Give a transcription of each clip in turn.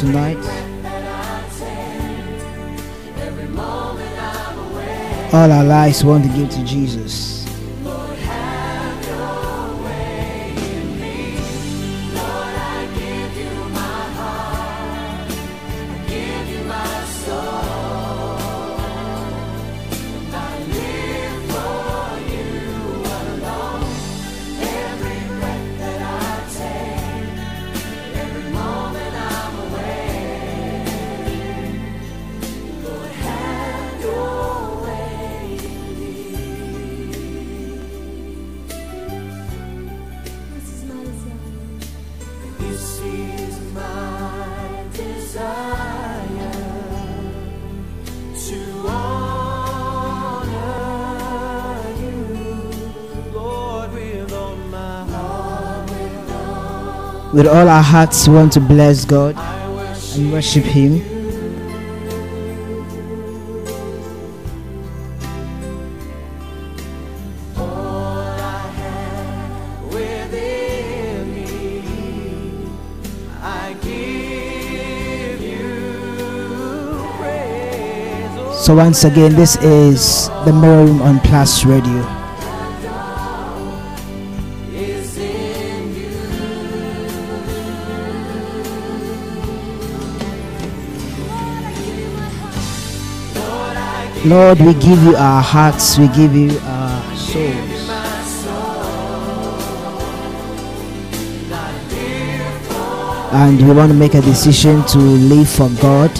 tonight. All our lives want to give to Jesus. With all our hearts, we want to bless God and worship Him. So, once again, this is the Mirror Room on Plus Radio. Lord, we give you our hearts, we give you our souls. And we want to make a decision to live for God.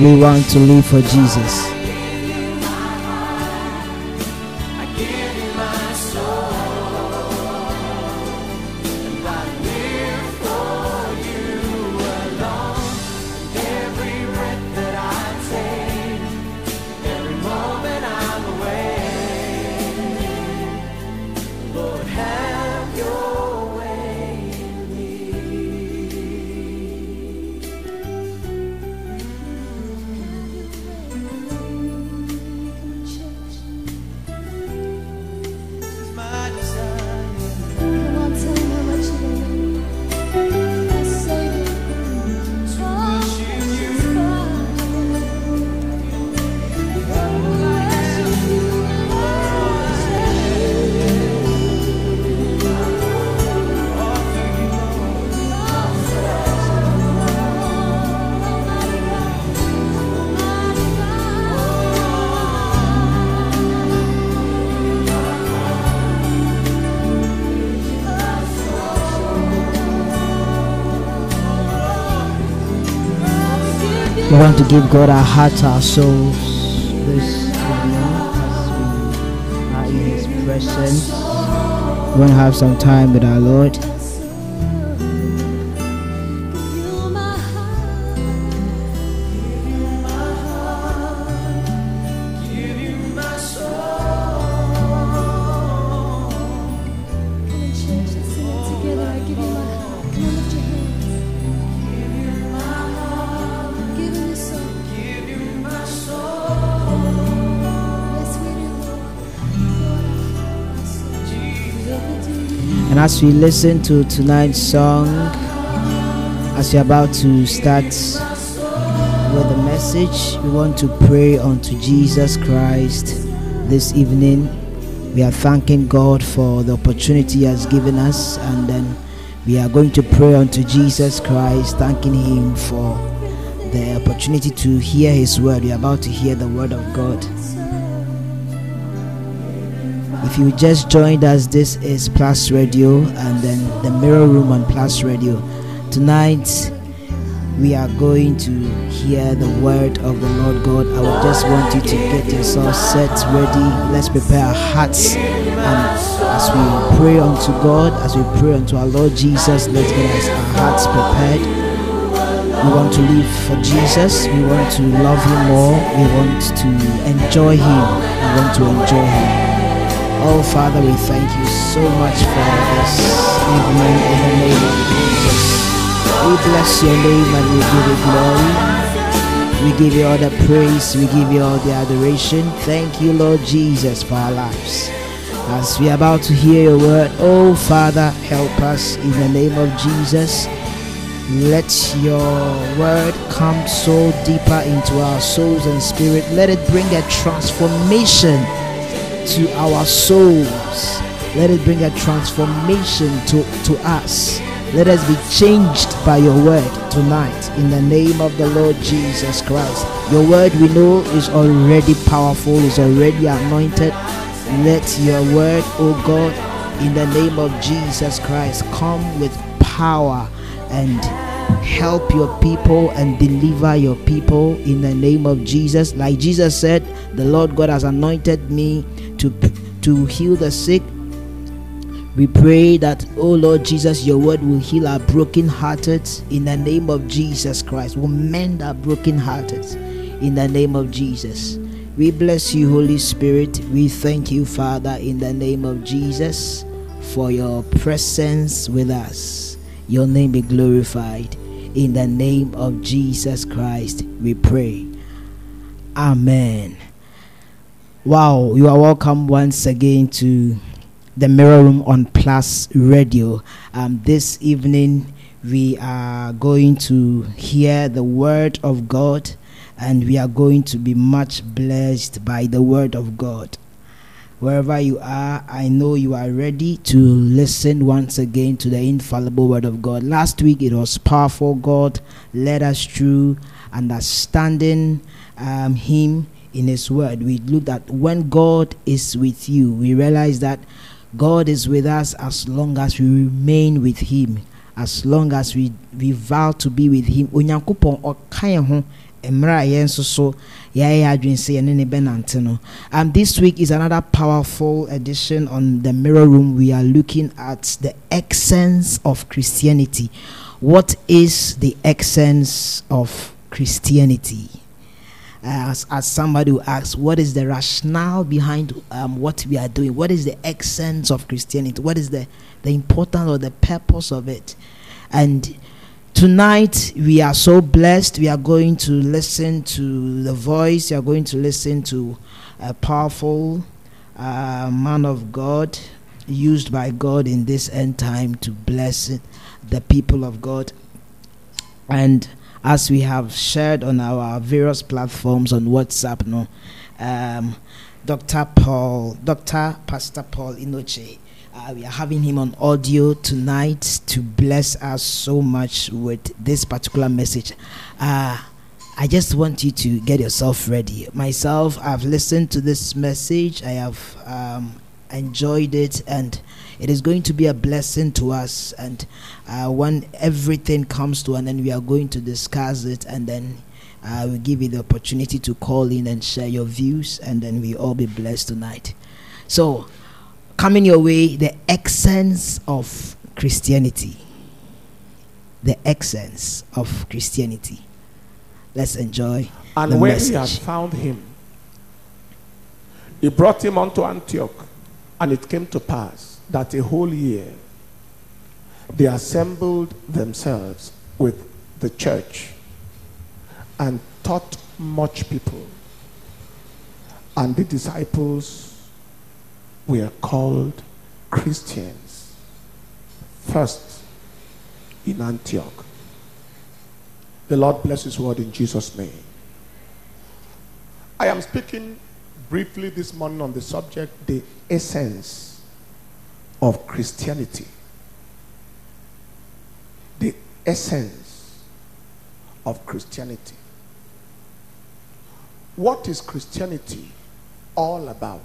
We want to live for Jesus. Want to give God our hearts, our souls this evening as we are in His presence. We want to have some time with our Lord. As we listen to tonight's song, as we're about to start with the message, we want to pray unto Jesus Christ this evening. We are thanking God for the opportunity He has given us, and then we are going to pray unto Jesus Christ, thanking Him for the opportunity to hear His word. We are about to hear the word of God. If you just joined us, this is Plus Radio and then the Mirror Room on Plus Radio. Tonight, we are going to hear the word of the Lord God. I would just want you to get yourself set, ready. Let's prepare our hearts. And as we pray unto God, as we pray unto our Lord Jesus, let's get our hearts prepared. We want to live for Jesus. We want to love Him more. We want to enjoy Him. We want to enjoy Him. Oh, Father, we thank you so much for this evening in the name of Jesus. We bless your name and we give you glory. We We give you all the praise. We give you all the adoration. Thank you, Lord Jesus, for our lives. As we are about to hear your word, oh Father, help us in the name of Jesus. Let your word come so deeper into our souls and spirit. Let it bring a transformation to our souls. Let it bring a transformation to, to us. Let us be changed by your word tonight in the name of the Lord Jesus Christ. Your word we know is already powerful, is already anointed. Let your word, oh God, in the name of Jesus Christ, come with power and help your people and deliver your people in the name of Jesus. Like Jesus said, the Lord God has anointed me to to heal the sick. We pray that, oh Lord Jesus, your word will heal our broken hearted in the name of Jesus Christ. Will mend our broken hearted in the name of Jesus. We bless you, Holy Spirit. We thank you, Father, in the name of Jesus, for your presence with us. Your name be glorified. In the name of Jesus Christ, we pray. Amen. Wow, you are welcome once again to the Mirror Room on Plus Radio. Um, this evening, we are going to hear the Word of God and we are going to be much blessed by the Word of God. Wherever you are, I know you are ready to listen once again to the infallible Word of God. Last week it was powerful. God led us through understanding um, Him in His Word. We looked at when God is with you, we realize that God is with us as long as we remain with Him, as long as we, we vow to be with Him. Onyankopɔn ɔka yɛn ho mmerɛ a yɛn nso so yɛayɛ adwene sɛ yɛne ne bɛnante no um, this week is another powerful edition on the mirror room we are looking at the essence of christianity what is the essence of christianity as, as somebody who asks what is the rationale behind um, what we are doing? What is the essence of christianity? What is the, the importance or the purpose of it? And tonight we are so blessed. We are going to listen to the voice. We are going to listen to a powerful uh, man of god used by god in this end time to bless the people of god. And as we have shared on our various platforms on whatsapp no um, dr paul dr pastor paul Enenche uh, we are having him on audio tonight to bless us so much with this particular message. Uh, I just want you to get yourself ready. Myself, I've listened to this message, I have um, enjoyed it, and it is going to be a blessing to us. And uh, when everything comes to an end, we are going to discuss it, and then uh, we'll give you the opportunity to call in and share your views, and then we all be blessed tonight. So, coming your way the essence of Christianity. The essence of Christianity. Let's enjoy And when message. he had found him, he brought him unto Antioch. And it came to pass that a whole year they assembled themselves with the church and taught much people. And the disciples were called Christians first in Antioch. The Lord bless His word in Jesus' name. I am speaking briefly this morning on the subject the essence of Christianity. The essence of Christianity. What is Christianity all about?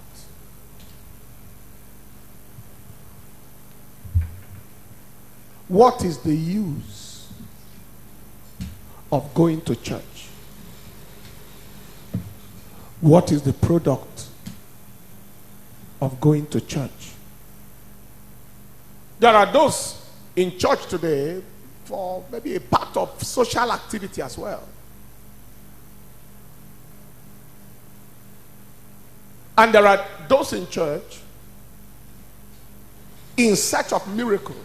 What is the use of going to church? What is the product of going to church? There are those in church today for maybe a part of social activity as well. And there are those in church in search of miracle,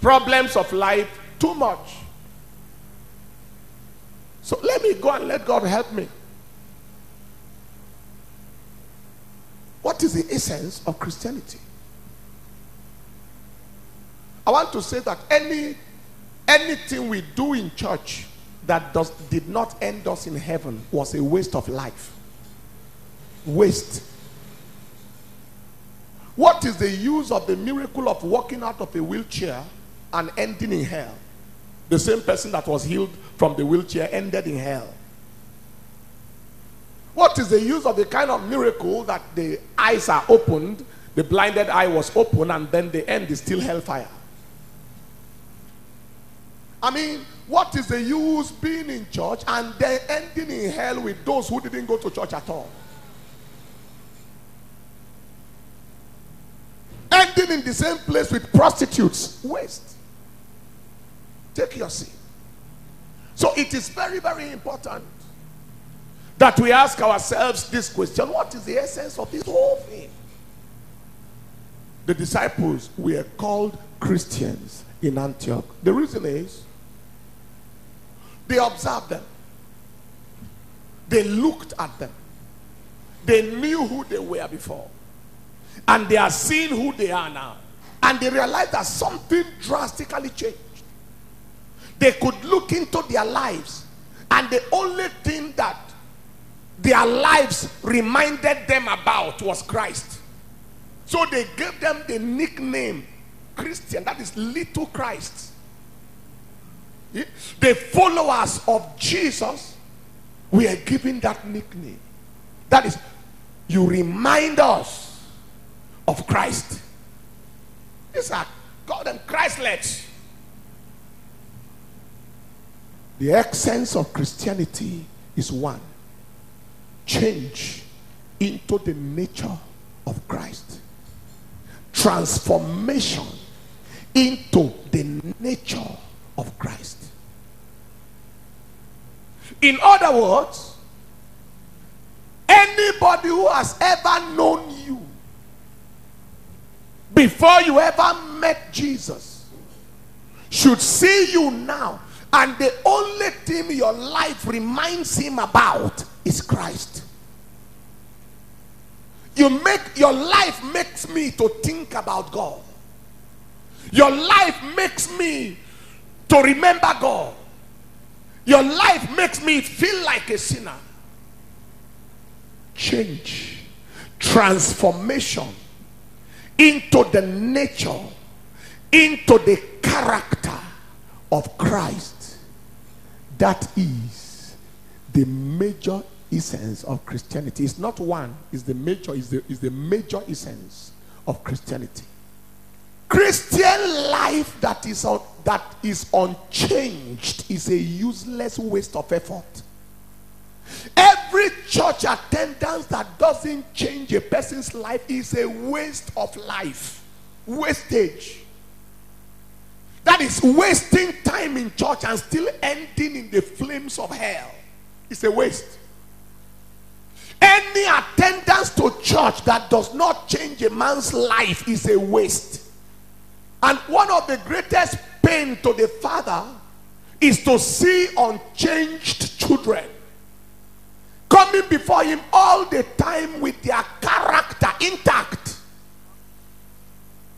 problems of life too much. So let, me go and let God help me. What is the essence of Christianity? I want to say that any anything we do in church that does did not end us in heaven was a waste of life. Waste. What is the use of the miracle of walking out of a wheelchair and ending in hell? The same person that was healed from the wheelchair ended in hell. What is the use of the kind of miracle that the eyes are opened, the blinded eye was open, and then the end is still hellfire? I mean, what is the use being in church and then ending in hell with those who didn't go to church at all? Ending in the same place with prostitutes. Waste. Take your seat. So it is very, very important that we ask ourselves this question What is the essence of this whole thing? The disciples were called Christians in Antioch. The reason is they observed them, they looked at them, they knew who they were before, and they are seeing who they are now. And they realized that something drastically changed. They could look into their lives, and the only thing that their lives reminded them about was Christ. So they gave them the nickname Christian, that is little Christ. The followers of Jesus were given that nickname. That is, you remind us of Christ. These are call them Christlets. The essence of Christianity is one change into the nature of Christ, transformation into the nature of Christ. In other words, anybody who has ever known you before you ever met Jesus should see you now, and the only thing your life reminds him about is Christ. You make your life makes me to think about God. Your life makes me to remember God. Your life makes me feel like a sinner. Change, transformation into the nature, into the character of Christ. That is the major essence of Christianity. It's not one, it's the major, is the, is the major essence of Christianity. Christian life that is un, that is unchanged is a useless waste of effort. Every church attendance that doesn't change a person's life is a waste of life, wastage. That is wasting time in church and still ending in the flames of hell. It's a waste. Any attendance to church that does not change a man's life is a waste. And one of the greatest pain to the father is to see unchanged children coming before him all the time with their character intact.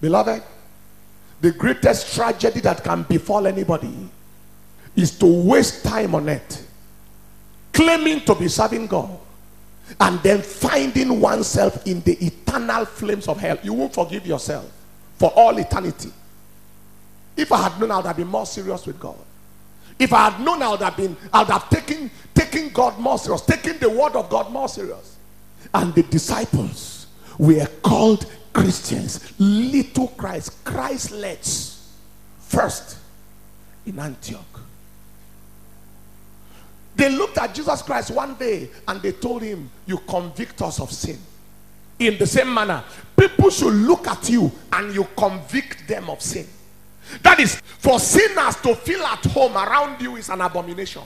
Beloved, the greatest tragedy that can befall anybody is to waste time on it, claiming to be serving God, and then finding oneself in the eternal flames of hell. You won't forgive yourself for all eternity. If I had known, I would have been more serious with God. If I had known, I would have been, I would have taken, taken God more serious, taking the word of God more serious. And the disciples were called Christians, little Christ, Christlets, first in Antioch. They looked at Jesus Christ one day and they told him, You convict us of sin. In the same manner, people should look at you and you convict them of sin. That is, for sinners to feel at home around you is an abomination.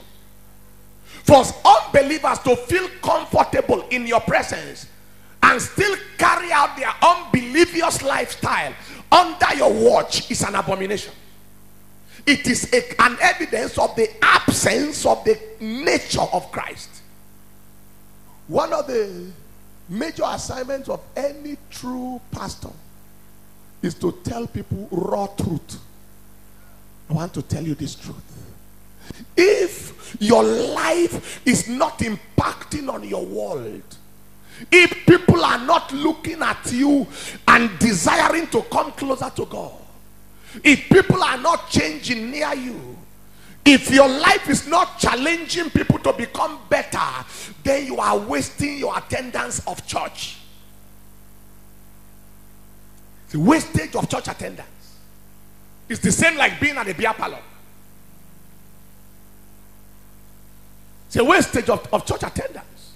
For unbelievers to feel comfortable in your presence and still carry out their unbelievous lifestyle under your watch is an abomination. It is a- an evidence of the absence of the nature of Christ. One of the major assignments of any true pastor is to tell people raw truth. I want to tell you this truth. If your life is not impacting on your world, if people are not looking at you and desiring to come closer to God, if people are not changing near you, if your life is not challenging people to become better, then you are wasting your attendance of church. The wastage of church attendance. It's the same like being at a beer parlor. It's a wastage of, of church attendance.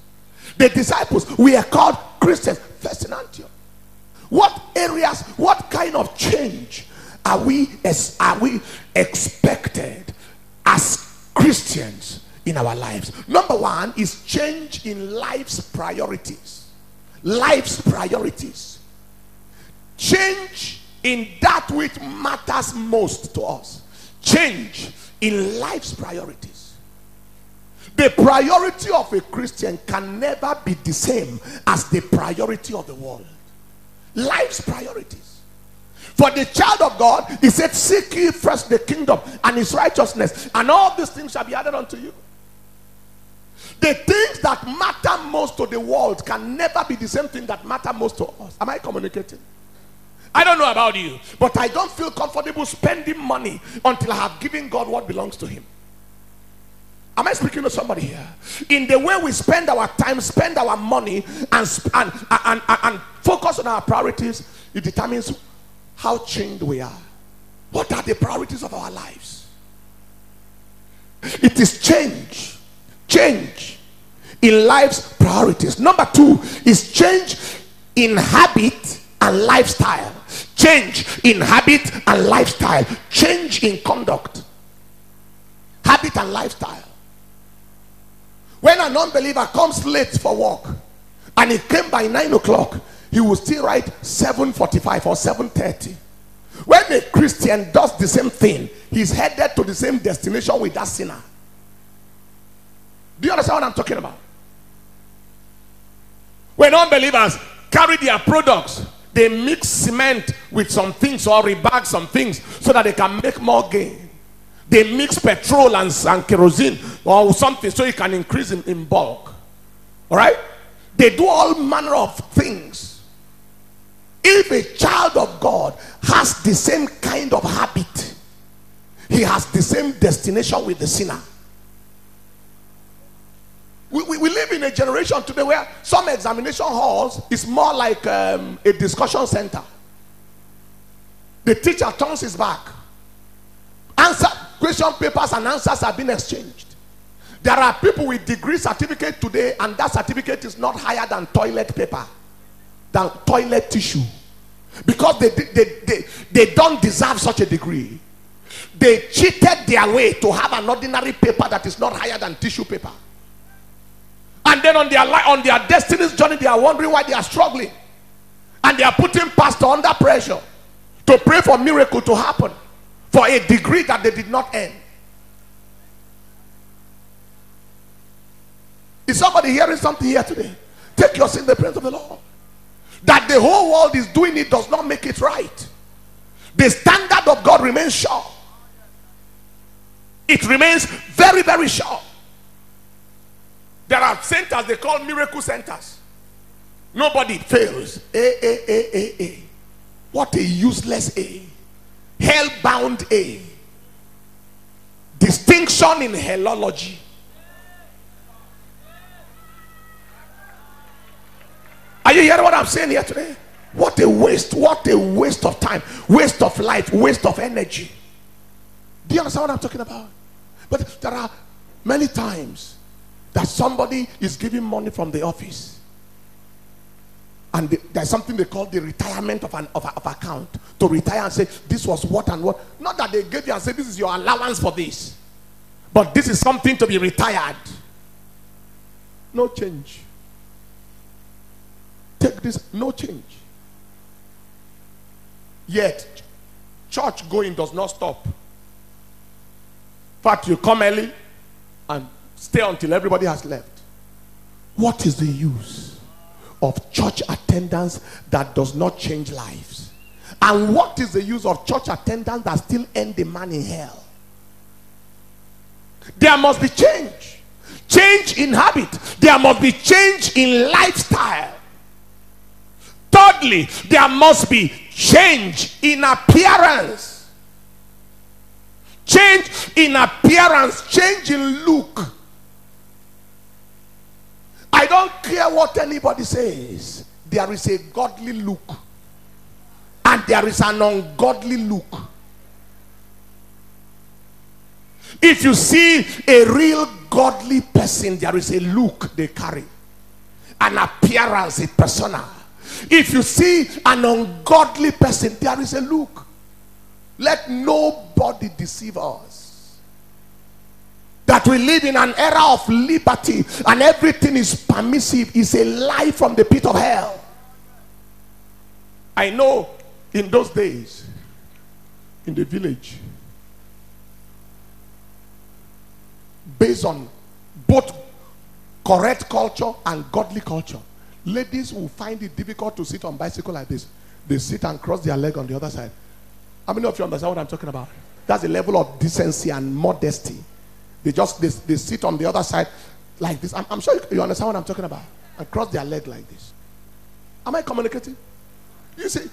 The disciples, we are called Christians, first in Antioch. What areas, what kind of change are we as are we expected as Christians in our lives? Number one is change in life's priorities. Life's priorities. Change in that which matters most to us. Change in life's priorities. The priority of a Christian can never be the same as the priority of the world. Life's priorities. For the child of God, he said, Seek ye first the kingdom and his righteousness, and all these things shall be added unto you. The things that matter most to the world can never be the same thing that matter most to us. Am I communicating? I don't know about you, but I don't feel comfortable spending money until I have given God what belongs to Him. Am I speaking to somebody here? In the way we spend our time, spend our money, and, and, and, and, and focus on our priorities, it determines how chained we are. What are the priorities of our lives? It is change. Change in life's priorities. Number two is change in habit and lifestyle. Change in habit and lifestyle. Change in conduct. Habit and lifestyle. When a non believer comes late for work and he came by 9 o'clock, he will still write 7.45 or 7.30. When a Christian does the same thing, he's headed to the same destination with that sinner. Do you understand what I'm talking about? When unbelievers carry their products, they mix cement with some things or rebag some things so that they can make more gain. They mix petrol and, and kerosene or something so it can increase in, in bulk. All right? They do all manner of things. If a child of God has the same kind of habit, he has the same destination with the sinner. We, we, we live in a generation today where some examination halls is more like um, a discussion center. The teacher turns his back. Answer question papers and answers have been exchanged. There are people with degree certificate today, and that certificate is not higher than toilet paper, than toilet tissue. Because they, they, they, they don't deserve such a degree. They cheated their way to have an ordinary paper that is not higher than tissue paper. And then on their on their destiny's journey, they are wondering why they are struggling. And they are putting pastor under pressure to pray for miracle to happen for a degree that they did not earn. Is somebody hearing something here today? Take your sin in the presence of the Lord. That the whole world is doing it does not make it right. The standard of God remains sure. It remains very, very sure. There are centers they call miracle centers. Nobody fails. A, A, A, A, A. What a useless A. Hell bound A. Distinction in hellology. Are you hearing what I'm saying here today? What a waste. What a waste of time. Waste of life. Waste of energy. Do you understand what I'm talking about? But there are many times that somebody is giving money from the office. And the- there's something they call the retirement of an of, of account to retire and say this was what and what. Not that they gave you and say this is your allowance for this, but this is something to be retired. No change. Take this, no change. Yet, church going does not stop. fact, you come early and stay until everybody has left. What is the use of church attendance that does not change lives? And what is the use of church attendance that still end the man in hell? There must be change. Change in habit. There must be change in lifestyle. Thirdly, there must be change in appearance. Change in appearance, change in look. I don't care what anybody says. There is a godly look, and there is an ungodly look. If you see a real godly person, there is a look they carry, an appearance, a persona. If you see an ungodly person, there is a look. Let nobody deceive us. That we live in an era of liberty and everything is permissive is a lie from the pit of hell. I know in those days, in the village, based on both correct culture and godly culture, ladies will find it difficult to sit on bicycle like this. They sit and cross their leg on the other side. How many of you understand what I'm talking about? That's a level of decency and modesty. They just they, they sit on the other side like this. I'm, I'm sure you, you understand what I'm talking about. And cross their leg like this. Am I communicating? You see,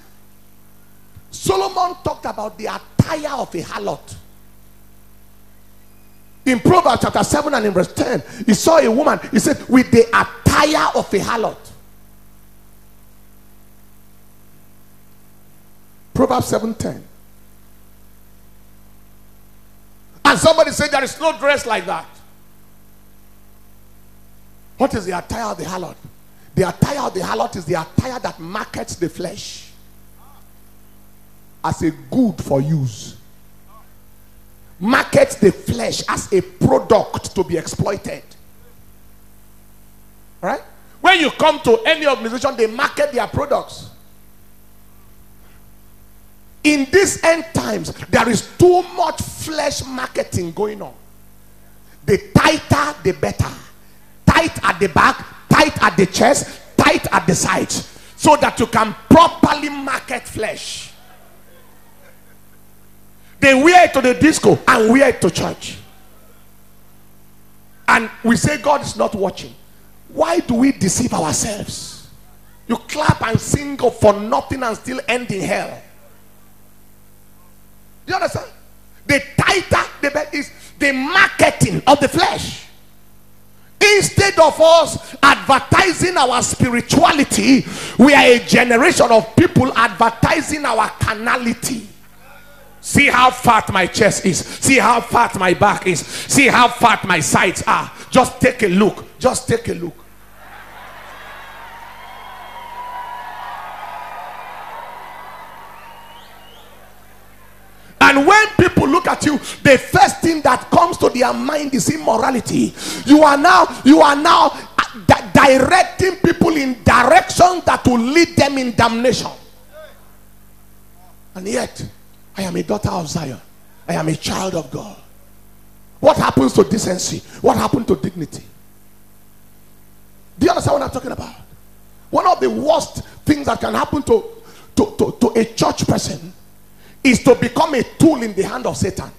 Solomon talked about the attire of a harlot. In Proverbs chapter 7 and in verse 10, he saw a woman, he said, with the attire of a harlot. Proverbs 7:10. And somebody said there is no dress like that. What is the attire of the harlot? The attire of the harlot is the attire that markets the flesh as a good for use. Markets the flesh as a product to be exploited. Right? When you come to any organization, they market their products. In these end times, there is too much flesh marketing going on. The tighter, the better. Tight at the back, tight at the chest, tight at the sides, so that you can properly market flesh. They wear it to the disco and wear it to church. And we say God is not watching. Why do we deceive ourselves? You clap and sing for nothing and still end in hell. You understand? The tighter the better is the marketing of the flesh. Instead of us advertising our spirituality, we are a generation of people advertising our carnality. See how fat my chest is. See how fat my back is. See how fat my sides are. Just take a look. Just take a look. And when people look at you, the first thing that comes to their mind is immorality. You are now, you are now uh, di- directing people in directions that will lead them in damnation. And yet, I am a daughter of Zion. I am a child of God. What happens to decency? What happened to dignity? Do you understand what I'm talking about? One of the worst things that can happen to, to, to, to a church person is to become a tool in the hand of Satan.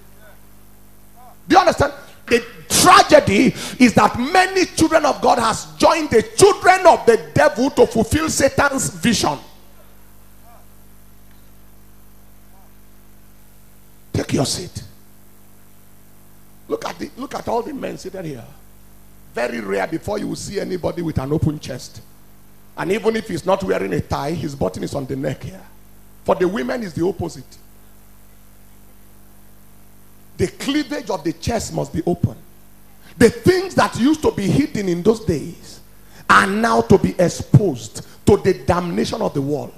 Do you understand? The tragedy is that many children of God has joined the children of the devil to fulfill Satan's vision. Take your seat. Look at the look at all the men seated here. Very rare before you will see anybody with an open chest. And even if he's not wearing a tie, his button is on the neck here. For the women is the opposite. The cleavage of the chest must be open. The things that used to be hidden in those days are now to be exposed to the damnation of the world.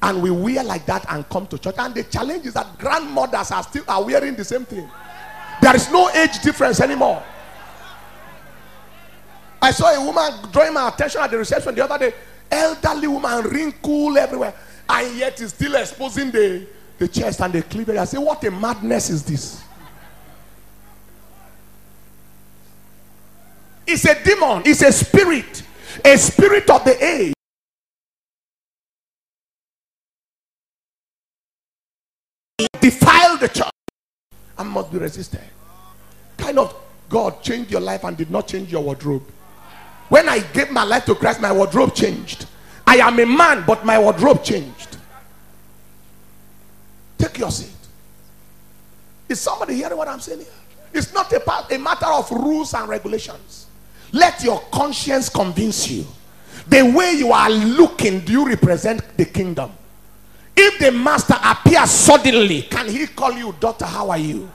And we wear like that and come to church. And the challenge is that grandmothers are still are wearing the same thing. There is no age difference anymore. I saw a woman drawing my attention at the reception the other day. Elderly woman, wrinkle everywhere, and yet is still exposing the, the chest and the cleavage. I say, what a madness is this? It's a demon, it's a spirit, a spirit of the age. Defile the church and must be resisted. Kind of God changed your life and did not change your wardrobe. When I gave my life to Christ, my wardrobe changed. I am a man, but my wardrobe changed. Take your seat. Is somebody hearing what I'm saying here? It's not a, a matter of rules and regulations. Let your conscience convince you. The way you are looking, do you represent the kingdom? If the master appears suddenly, can he call you, daughter? How are you?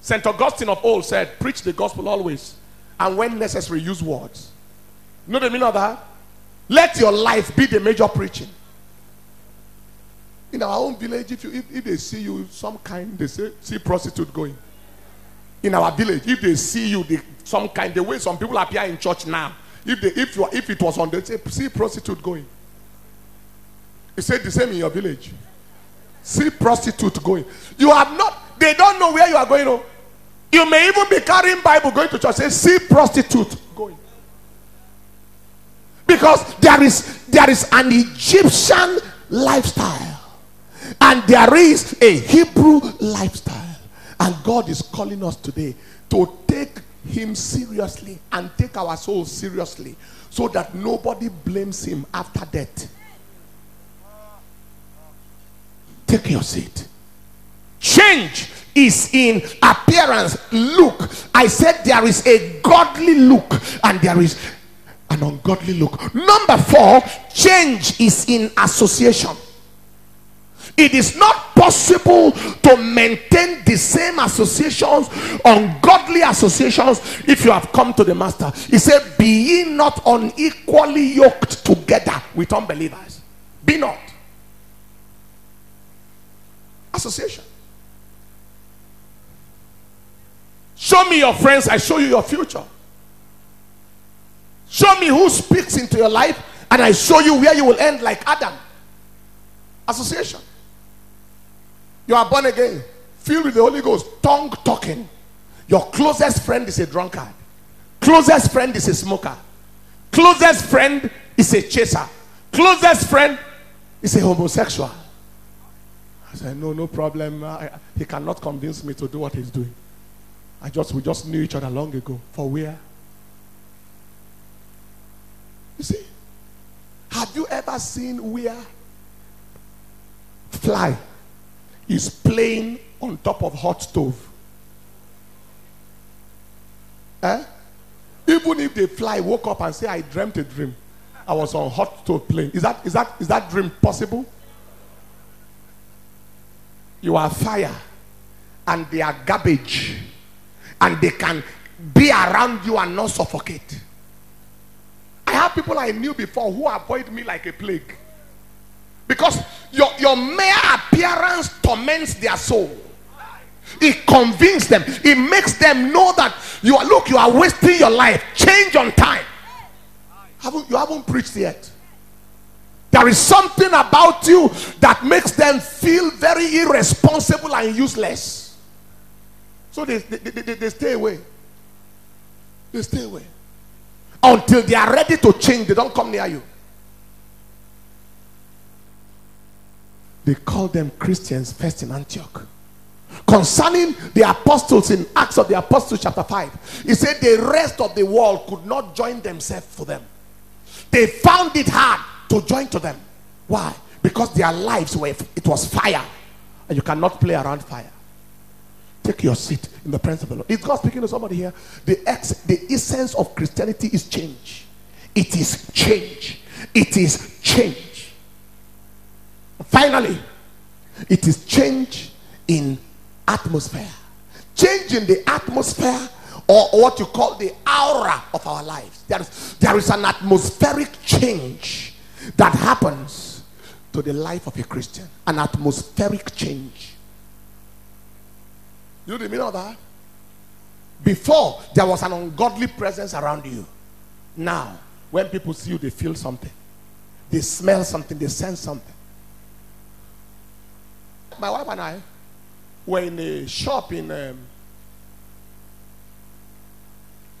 St. Augustine of old said, Preach the gospel always, and when necessary, use words. You know the meaning of that? Let your life be the major preaching. In our own village, if, you, if, if they see you some kind, they say, see prostitute going. In our village, if they see you they, some kind, the way some people appear in church now, if, they, if, you, if it was on, they say, see prostitute going. He said the same in your village. See prostitute going. You have not, they don't know where you are going. Oh. You may even be carrying Bible going to church. Say, see prostitute going. Because there is there is an Egyptian lifestyle. And there is a Hebrew lifestyle. And God is calling us today to take him seriously and take our souls seriously so that nobody blames him after death. Take your seat. Change is in appearance, look. I said there is a godly look and there is an ungodly look. Number four, change is in association. It is not possible to maintain the same associations, ungodly associations, if you have come to the master. He said, Be ye not unequally yoked together with unbelievers. Be not. Association. Show me your friends, I show you your future. Show me who speaks into your life, and I show you where you will end like Adam. Association. You are born again, filled with the Holy Ghost, tongue talking. Your closest friend is a drunkard, closest friend is a smoker, closest friend is a chaser, closest friend is a homosexual. I said, No, no problem. I- he cannot convince me to do what he's doing. I just we just knew each other long ago. For where? You see, have you ever seen where fly is playing on top of hot stove? Eh? Even if the fly woke up and say, I dreamt a dream, I was on hot stove playing. Is that is that is that dream possible? You are fire and they are garbage and they can be around you and not suffocate. I have people I knew before who avoid me like a plague. Because your, your mere appearance torments their soul. It convinces them. It makes them know that you are look, you are wasting your life. Change on time. Haven't, you haven't preached yet. There is something about you that makes them feel very irresponsible and useless. So they, they, they, they- they stay away. They stay away. Until they are ready to change, they don't come near you. They called them Christians first in Antioch. Concerning the apostles in Acts of the Apostles, chapter 5, he said the rest of the world could not join themselves for them. They found it hard to join to them. Why? Because their lives were, it was fire. And you cannot play around fire. Take your seat in the presence of the Lord. Is God speaking to somebody here? The, ex, the essence of Christianity is change. It is change. It is change. Finally, it is change in atmosphere. Change in the atmosphere or what you call the aura of our lives. There is, there is an atmospheric change that happens to the life of a Christian. An atmospheric change. You know the meaning of that? Before, there was an ungodly presence around you. Now, when people see you, they feel something. They smell something. They sense something. My wife and I were in a shop in um,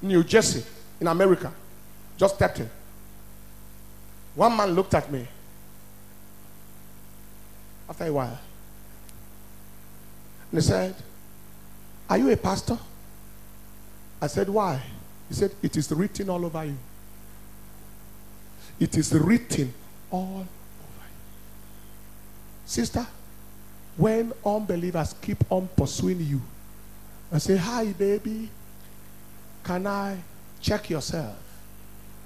New Jersey. in America. Just stepped in. One man looked at me. After a while, and he said, Are you a pastor? I said, Why? He said, It is written all over you. It is written all over you. Sister, when unbelievers keep on pursuing you and say, Hi, baby, can I check yourself?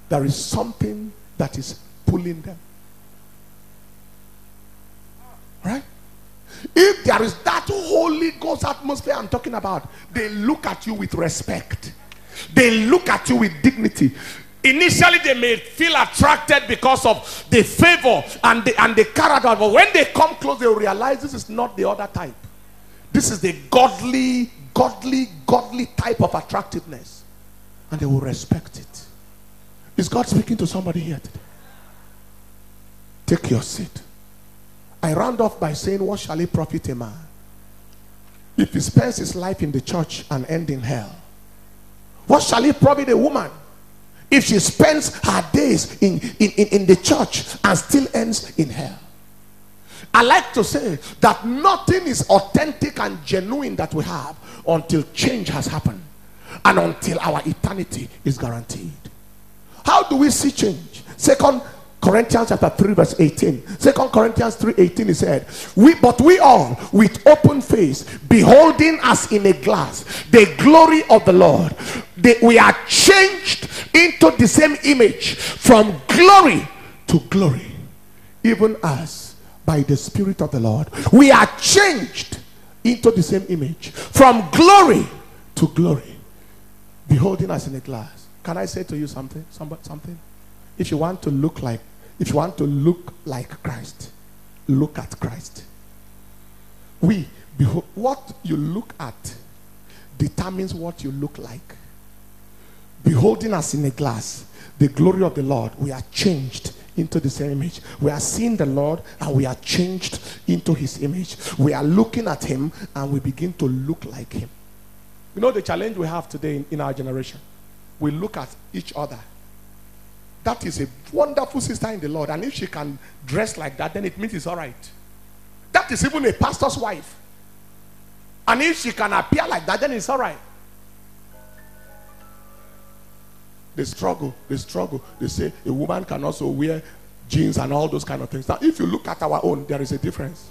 There is something that is pulling them. Right? If there is that Holy Ghost atmosphere I'm talking about, they look at you with respect. They look at you with dignity. Initially, they may feel attracted because of the favor and the, and the character, but when they come close, they realize this is not the other type. This is the godly, godly, godly type of attractiveness, and they will respect it. Is God speaking to somebody here today? Take your seat. I round off by saying, What shall it profit a man if he spends his life in the church and end in hell? What shall it profit a woman if she spends her days in, in, in, in the church and still ends in hell? I like to say that nothing is authentic and genuine that we have until change has happened and until our eternity is guaranteed. How do we see change? Second Corinthians chapter 3, verse 18. Second Corinthians 3 18 he said, We but we all with open face, beholding as in a glass the glory of the Lord, they, we are changed into the same image from glory to glory, even as by the Spirit of the Lord. We are changed into the same image from glory to glory, beholding us in a glass. Can I say to you something? Somebody, something? If you want to look like, if you want to look like Christ, look at Christ. We, behold, what you look at determines what you look like. Beholding us in a glass, the glory of the Lord, we are changed into the same image. We are seeing the Lord and we are changed into his image. We are looking at him and we begin to look like him. You know the challenge we have today in, in our generation? We look at each other. That is a wonderful sister in the Lord. And if she can dress like that, then it means it's all right. That is even a pastor's wife. And if she can appear like that, then it's all right. They struggle, they struggle. They say a woman can also wear jeans and all those kind of things. Now, if you look at our own, there is a difference.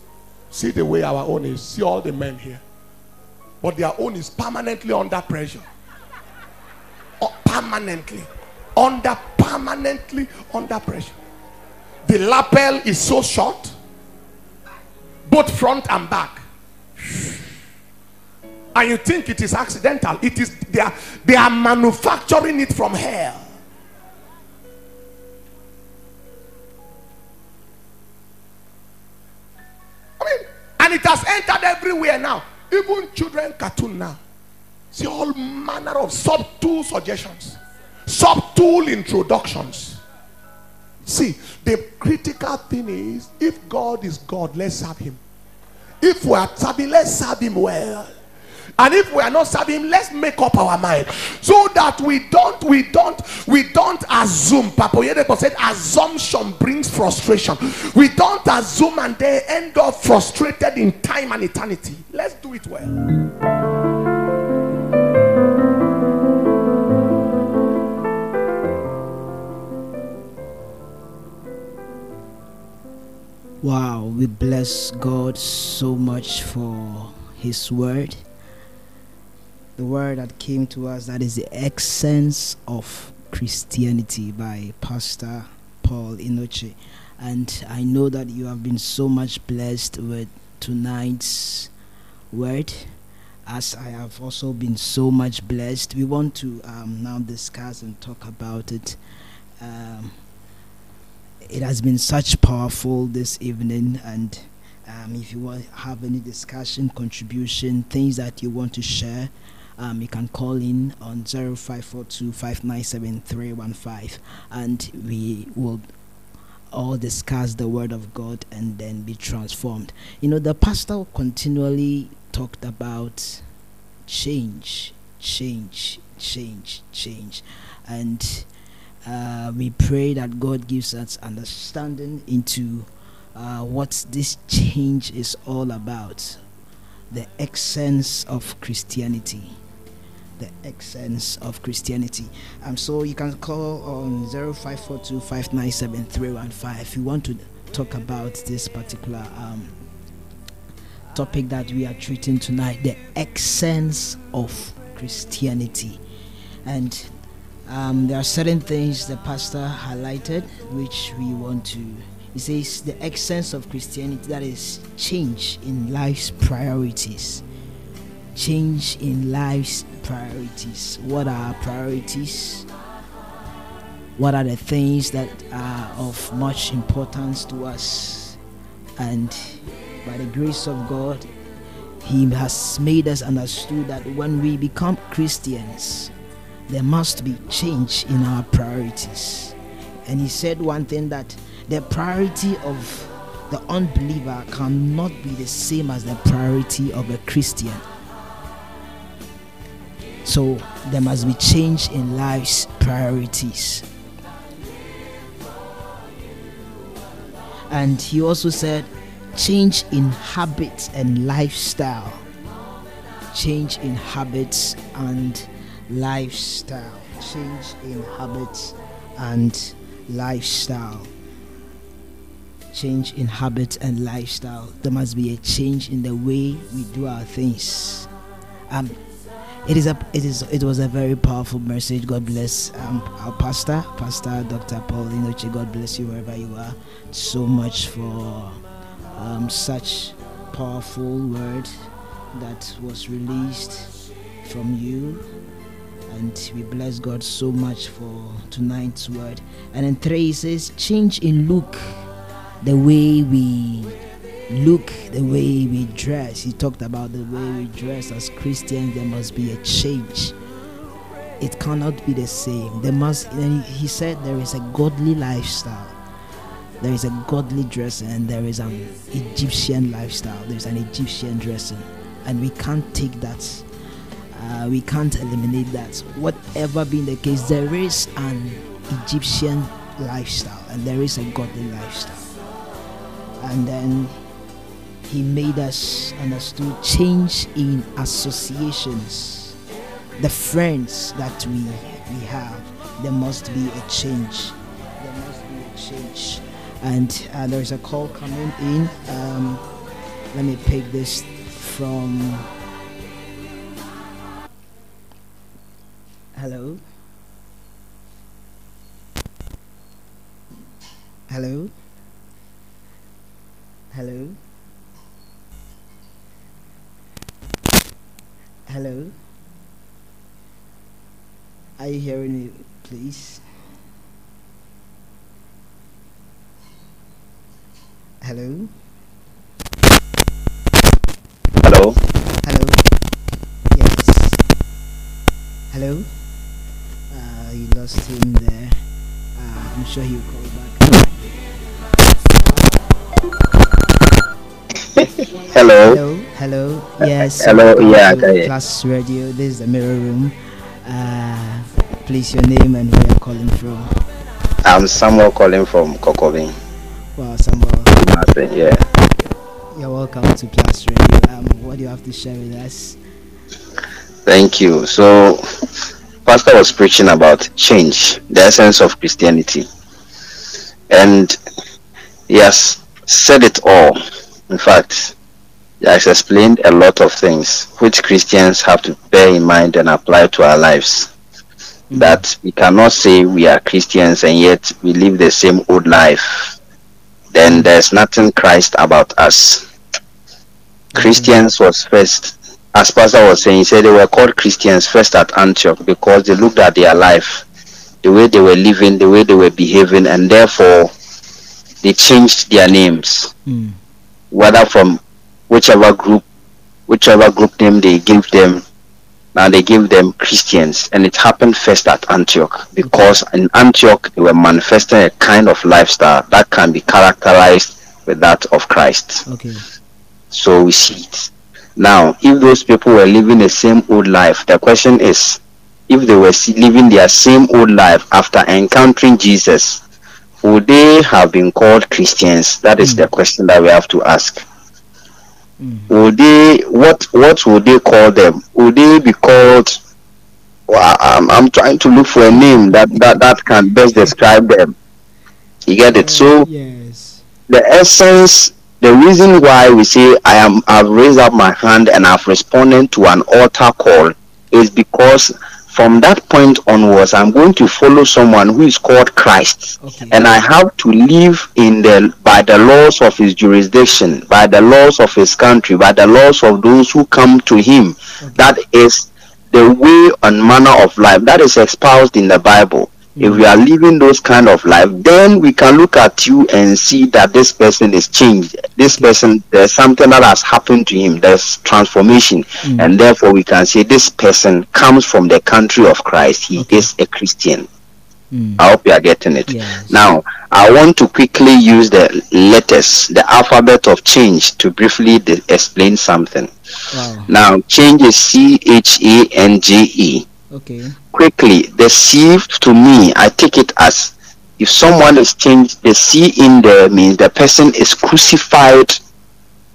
See the way our own is. See all the men here. But their own is permanently under pressure. Oh, permanently. Under, permanently under pressure. The lapel is so short, both front and back. And you think it is accidental. It is they are they are manufacturing it from hell. I mean, and it has entered everywhere now. Even children cartoon now. See all manner of subtle suggestions, subtle introductions. See, the critical thing is if God is God, let's serve him. If we are serving, let's serve him well. And if we are not serving him, let's make up our mind so that we don't, we don't, we don't assume. Papa Oyedepo said, assumption brings frustration. We don't assume and they end up frustrated in time and eternity. Let's do it well. Wow, we bless God so much for His word. The word that came to us that is the essence of Christianity by Pastor Paul Enenche. And I know that you have been so much blessed with tonight's word, as I have also been so much blessed. We want to um, now discuss and talk about it. Um, it has been such powerful this evening. And um, if you want have any discussion contribution things that you want to share um, you can call in on 0542 597315 and we will all discuss the word of god and then be transformed. You know the pastor continually talked about change change change change. And uh, we pray that God gives us understanding into uh, what this change is all about the essence of Christianity. The essence of Christianity. Um, so you can call on 0542 597 315 if you want to talk about this particular um, topic that we are treating tonight the essence of Christianity. And um, there are certain things the pastor highlighted which we want to. He says the essence of Christianity that is change in life's priorities. Change in life's priorities. What are our priorities? What are the things that are of much importance to us? And by the grace of God, He has made us understood that when we become Christians, there must be change in our priorities. And He said one thing that the priority of the unbeliever cannot be the same as the priority of a Christian. So there must be change in life's priorities. And he also said, change in habits and lifestyle. Change in habits and lifestyle. Change in habits and lifestyle. Change in habits and lifestyle. There must be a change in the way we do our things. Um, it is a it is it was a very powerful message. God bless um, our pastor, Pastor Dr. Paul Enenche. God bless you wherever you are. So much for um, such powerful word that was released from you. And we bless God so much for tonight's word. And in three says, change in look, the way we look, the way we dress. He talked about the way we dress as Christians. There must be a change. It cannot be the same. There must. He said there is a godly lifestyle. There is a godly dressing, and there is an Egyptian lifestyle. There is an Egyptian dressing, and we can't take that. Uh, we can't eliminate that. Whatever being the case, there is an Egyptian lifestyle, and there is a godly lifestyle. And then he made us understood change in associations the friends that we we have there must be a change there must be a change and uh, there's a call coming in um, let me pick this from hello hello hello Hello. Are you hearing me, please? Hello. Hello. Hello. Yes. Hello. Uh, you lost him there. Uh, I'm sure he'll call back. Hello. Hello. Hello. Yes. hello, yeah, okay. Radio. This is the Mirror Room. Uh, please your name and where you're calling from. I'm Samuel calling from Kokobin. Wow, Samuel. Nothing, Yeah. You're welcome to Plus Radio. Um, what do you have to share with us? Thank you. So, Pastor was preaching about change, the essence of Christianity, and he has said it all. In fact, he has explained a lot of things which Christians have to bear in mind and apply to our lives. Mm-hmm. That we cannot say we are Christians and yet we live the same old life. Then there's nothing Christ about us. Mm-hmm. Christians was first, as Pastor was saying, he said they were called Christians first at Antioch because they looked at their life, the way they were living, the way they were behaving, and therefore they changed their names, Mm. whether from whichever group, whichever group name they gave them. Now they give them Christians, and it happened first at Antioch because in Antioch they were manifesting a kind of lifestyle that can be characterized with that of Christ. Okay. So we see it. Now, if those people were living the same old life, the question is, if they were living their same old life after encountering Jesus, would they have been called Christians? That is the hmm. question that we have to ask. Hmm. Would they what what would they call them? Would they be called well, I'm, I'm trying to look for a name that, that, that can best describe them. You get it? So yes. the essence the reason why we say i am i've raised up my hand and i've responded to an altar call is because from that point onwards i'm going to follow someone who is called christ. Okay. and i have to live in the by the laws of his jurisdiction by the laws of his country by the laws of those who come to him. That is the way and manner of life that is espoused in the bible if we are living those kind of life then we can look at you and see that this person is changed. This person there's something that has happened to him. There's transformation. And therefore we can say this person comes from the country of christ. He is a christian. Mm. i hope you are getting it. Yes. now i want to quickly use the letters the alphabet of change to briefly de- explain something. Wow. now change is c-h-a-n-g-e Okay. quickly the C to me I take it as if someone is changed the C in there means the person is crucified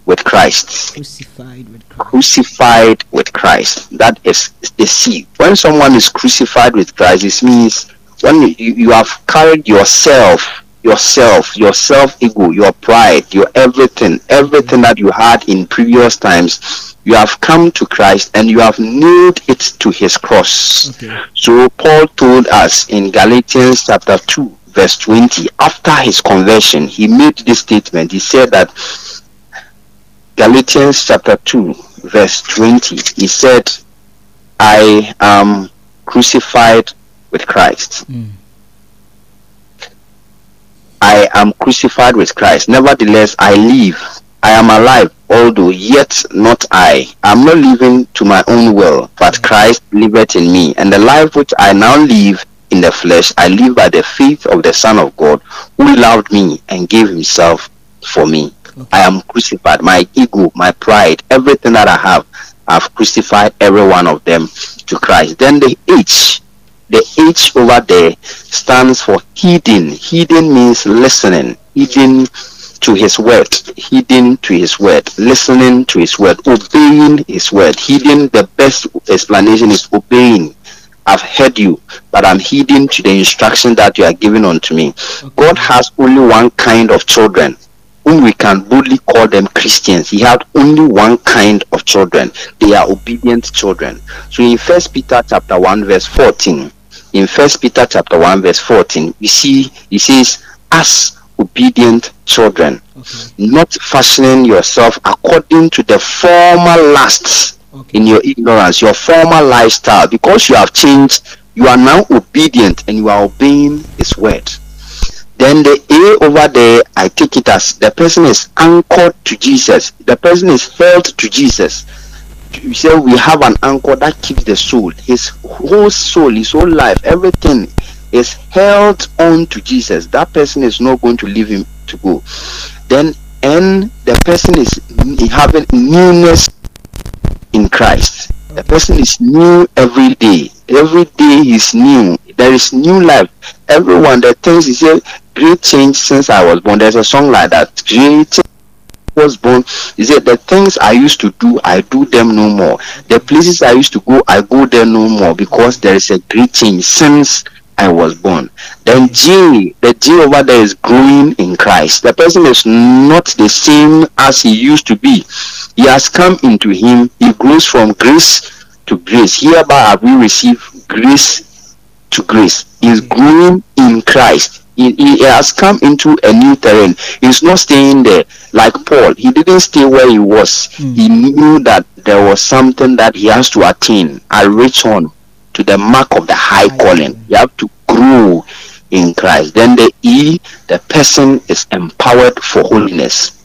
with Christ Crucified with Christ. crucified with Christ that is the C when someone is crucified with Christ it means when you, you have carried yourself yourself your self ego your pride your everything everything that you had in previous times you have come to Christ and you have nailed it to his cross Okay. so Paul told us in Galatians chapter 2, verse 20, after his conversion, he made this statement. He said that Galatians chapter 2, verse 20, he said, I am crucified with Christ. Mm. I am crucified with Christ. Nevertheless, I live. I am alive, although yet not I. I am not living to my own will, but Christ liveth in me. And the life which I now live in the flesh, I live by the faith of the Son of God, who loved me and gave himself for me. I am crucified. My ego, my pride, everything that I have, I've crucified every one of them to Christ. Then the H, the H over there stands for hidden. Hidden means listening. Hidden to his word. Hidden to his word. Listening to his word. Obeying his word. Hidden, the best explanation is obeying. I've heard you, but I'm heeding to the instruction that you are giving unto me. God has only one kind of children whom we can boldly call them Christians. He had only one kind of children. They are obedient children. So in First Peter chapter 1 verse 14, in First Peter chapter 1 verse 14, we see he says, as obedient children, Okay. not fashioning yourself according to the former lusts Okay. in your ignorance, your former lifestyle, because you have changed, you are now obedient and you are obeying His word. Then the A over there, I take it as the person is anchored to Jesus. The person is held to Jesus. We say we have an anchor that keeps the soul. His whole soul, his whole life, everything is held on to Jesus. That person is not going to leave him to go. Then and the person is having newness in Christ. The person is new every day. Every day is new. There is new life. Everyone, the things he said, great change since I was born. There's a song like that. Great change was born. He said, the things I used to do, I do them no more. The places I used to go, I go there no more because there is a great change since I was born. Then G, the G over there is growing in Christ. The person is not the same as he used to be. He has come into him. He grows from grace to grace. Hereby have we received grace to grace. He is growing in Christ. He, he has come into a new terrain. He's not staying there like Paul. He didn't stay where he was. Hmm. He knew that there was something that he has to attain and reach on to the mark of the high calling. You have to grow in Christ. Then the E, the person is empowered for holiness.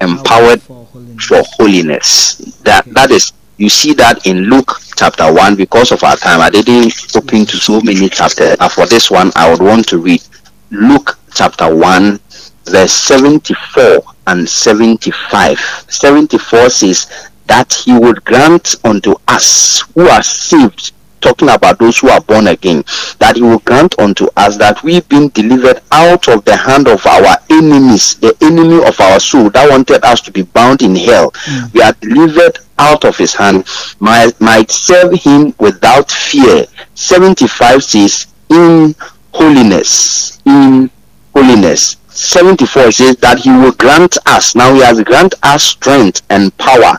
Empowered for holiness. For holiness. That that is you see that in Luke chapter one. Because of our time, I didn't open to so many chapters. And for this one, I would want to read Luke chapter one, verse seventy-four and seventy-five. Seventy-four says that he would grant unto us who are saved talking about those who are born again, that He will grant unto us that we've been delivered out of the hand of our enemies, the enemy of our soul that wanted us to be bound in hell. Hmm. We are delivered out of His hand, might, might serve Him without fear. 75 says, in holiness, in holiness. 74 says that he will grant us now he has grant us strength and power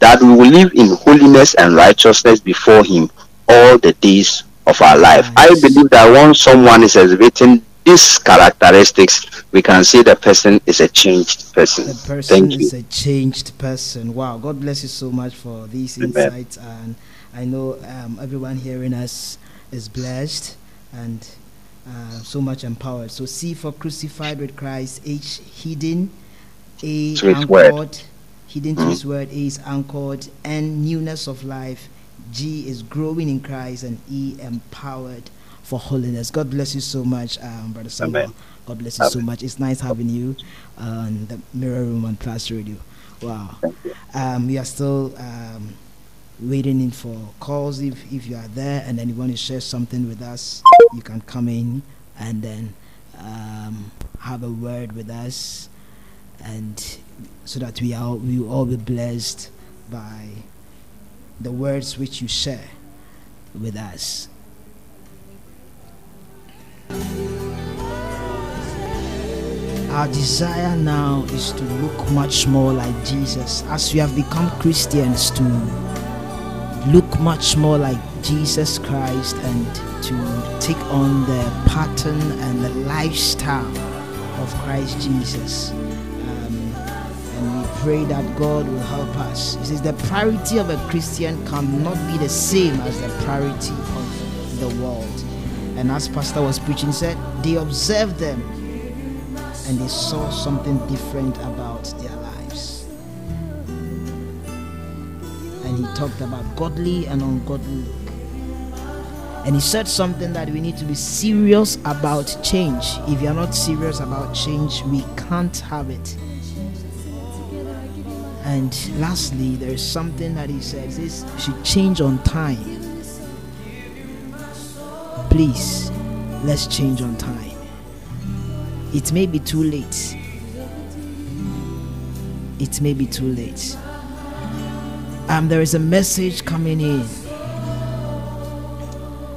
that we will live in holiness and righteousness before him all the days of our life i believe that once someone is exhibiting these characteristics we can say the person is a changed person The person thank you is a changed person. Wow, God bless you so much for these Amen. insights. And I know um, everyone hearing us is blessed and uh, so much empowered. So, C for crucified with Christ, H hidden, A To anchored, word. hidden to his word, A is anchored, N newness of life, G is growing in Christ, and E empowered for holiness. God bless you so much, um, Brother Samuel. Amen. God bless you so much. It's nice having you on the Mirror Room on Plus Radio. Wow. Um, we are still um, waiting in for calls. If if you are there and then you want to share something with us, you can come in and then um, have a word with us, and so that we are we will all be blessed by the words which you share with us. Our desire now is to look much more like Jesus as we have become Christians to look much more like Jesus Christ and to take on the pattern and the lifestyle of Christ Jesus. Um, and we pray that God will help us. It says the priority of a Christian cannot be the same as the priority of the world. And as Pastor was preaching, said they observed them and they saw something different about their lives. And he talked about godly and ungodly. And he said something that we need to be serious about change. If you are not serious about change, we can't have it. And lastly, there is something that he says this should change on time. Please, let's change on time. It may be too late. It may be too late. Um, there is a message coming in,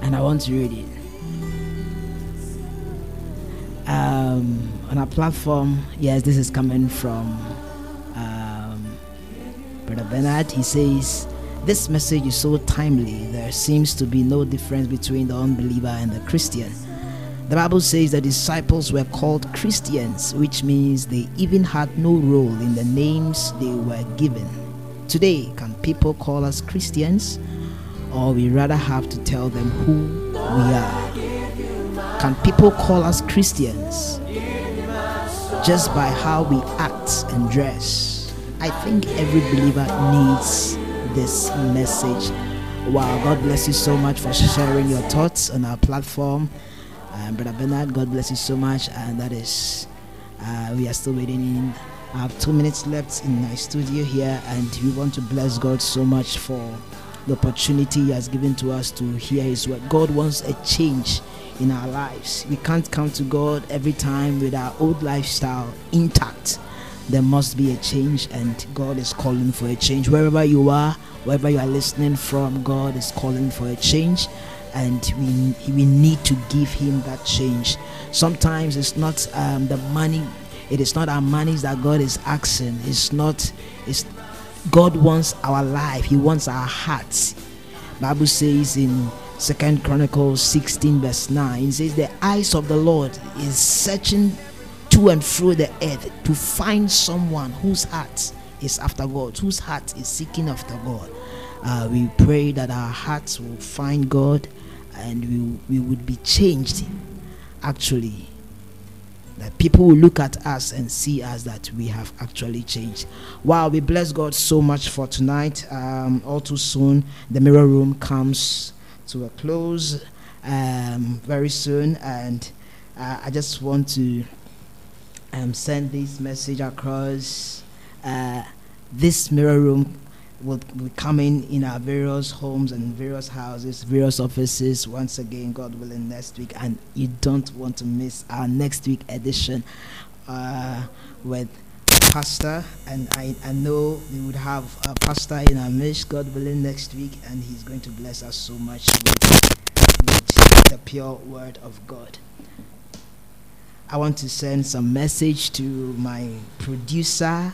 and I want to read it. Um, on our platform, yes, this is coming from um, Brother Bernard. He says, This message is so timely, there seems to be no difference between the unbeliever and the Christian. The Bible says the disciples were called Christians, which means they even had no role in the names they were given. Today, can people call us Christians, or we rather have to tell them who we are? Can people call us Christians just by how we act and dress? I think every believer needs this message. Wow, God bless you so much for sharing your thoughts on our platform. Um, Brother Bernard, God bless you so much. And that is, uh, we are still waiting in. I have two minutes left in my studio here, and we want to bless God so much for the opportunity He has given to us to hear His word. God wants a change in our lives. We can't come to God every time with our old lifestyle intact. There must be a change, and God is calling for a change. Wherever you are, wherever you are listening from, God is calling for a change and we we need to give him that change sometimes it's not um, the money it is not our monies that god is asking. It's not it's god wants our life. He wants our hearts. Bible says in second chronicles 16 verse 9 it says the eyes of the lord is searching to and through the earth to find someone whose heart is after god whose heart is seeking after god. Uh, we pray that our hearts will find God and we, we would be changed actually. That people will look at us and see us that we have actually changed. Wow, we bless God so much for tonight. Um, all too soon, the mirror room comes to a close um, very soon, and uh, I just want to um, send this message across. Uh, this mirror room will be coming in our various homes and various houses, various offices once again, God willing, next week. And you don't want to miss our next week edition uh, with pastor. And I, I know we would have a pastor in our midst, God willing, next week. And he's going to bless us so much with, with the pure word of God. I want to send some message to my producer,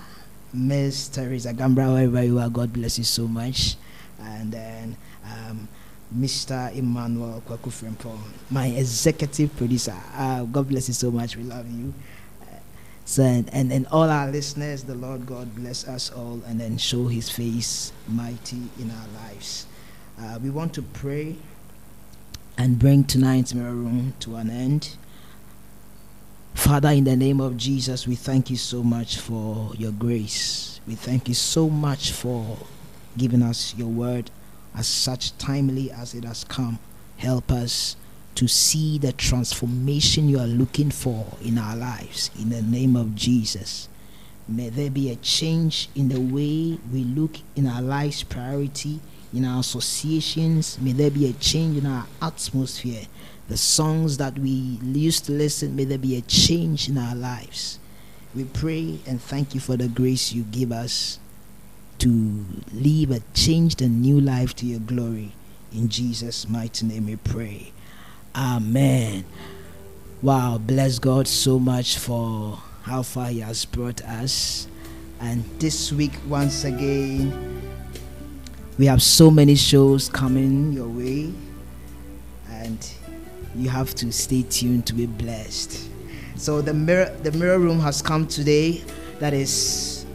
Miss Teresa Gambra, wherever you are. God bless you so much. And then um, Mr. Emmanuel Kwaku Frimpong, my executive producer. Uh, God bless you so much. We love you. Uh, So and, and and all our listeners, the Lord God bless us all, and then show His face mighty in our lives. Uh, we want to pray and bring tonight's mirror room to an end. Father, in the name of Jesus, we thank you so much for your grace. We thank you so much for giving us your word as such timely as it has come. Help us to see the transformation you are looking for in our lives. In the name of Jesus. May there be a change in the way we look in our lives priority, in our associations. May there be a change in our atmosphere. The songs that we used to listen, may there be a change in our lives. We pray and thank you for the grace you give us to live a changed and new life to your glory. In Jesus' mighty name we pray. Amen. Wow, bless God so much for how far He has brought us. And this week, once again, we have so many shows coming your way, and you have to stay tuned to be blessed. So the mirror, the mirror room has come today. That is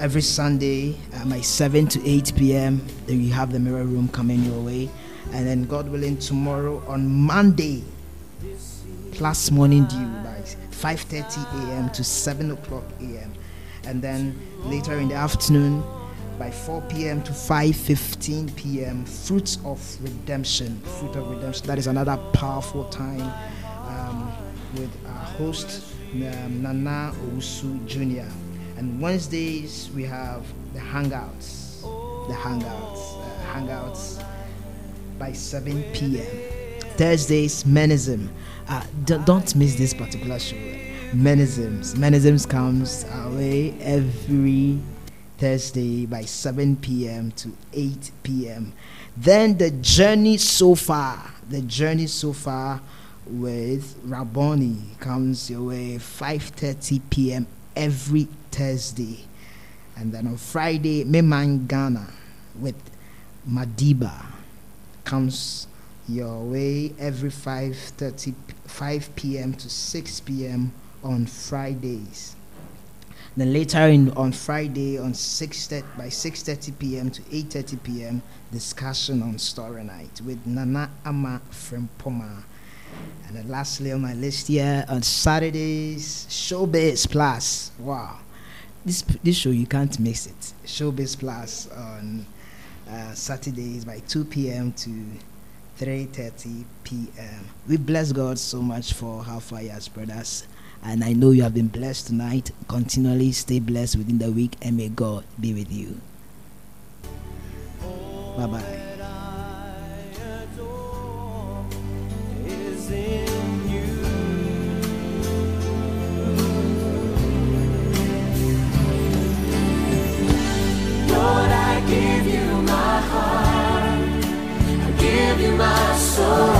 every Sunday, um, by 7 to 8 p.m. Then you have the mirror room coming your way, and then God willing, tomorrow on Monday, plus morning dew by 5:30 a.m. to 7 o'clock a.m. And then later in the afternoon, by 4 p.m. to 5:15 p.m. Fruits of Redemption. Fruit of Redemption. That is another powerful time um, with our host um, Nana Owusu Jr. And Wednesdays we have the Hangouts. The Hangouts. Uh, hangouts by 7 p.m. Thursdays, Menism. Uh, d- don't miss this particular show. Menisms. Menisms comes our way every Thursday by 7 p.m. to 8 p.m. Then the journey so far, the journey so far with Rabboni comes your way 5:30 p.m. every Thursday, and then on Friday, Meman Ghana with Madiba comes your way every 5:30 5 p.m. to 6 p.m. on Fridays. Then later in on Friday on 6 by 6:30 p.m. to 8:30 p.m. discussion on story night with Nana Ama from Poma. And then lastly on my list here on Saturdays Showbiz Plus. Wow. This this show you can't miss it. Showbiz Plus on uh, Saturdays by 2 p.m. to 3:30 p.m. We bless God so much for how far He has brought us, and I know you have been blessed tonight. Continually stay blessed within the week, and may God be with you. Bye bye. give you my soul.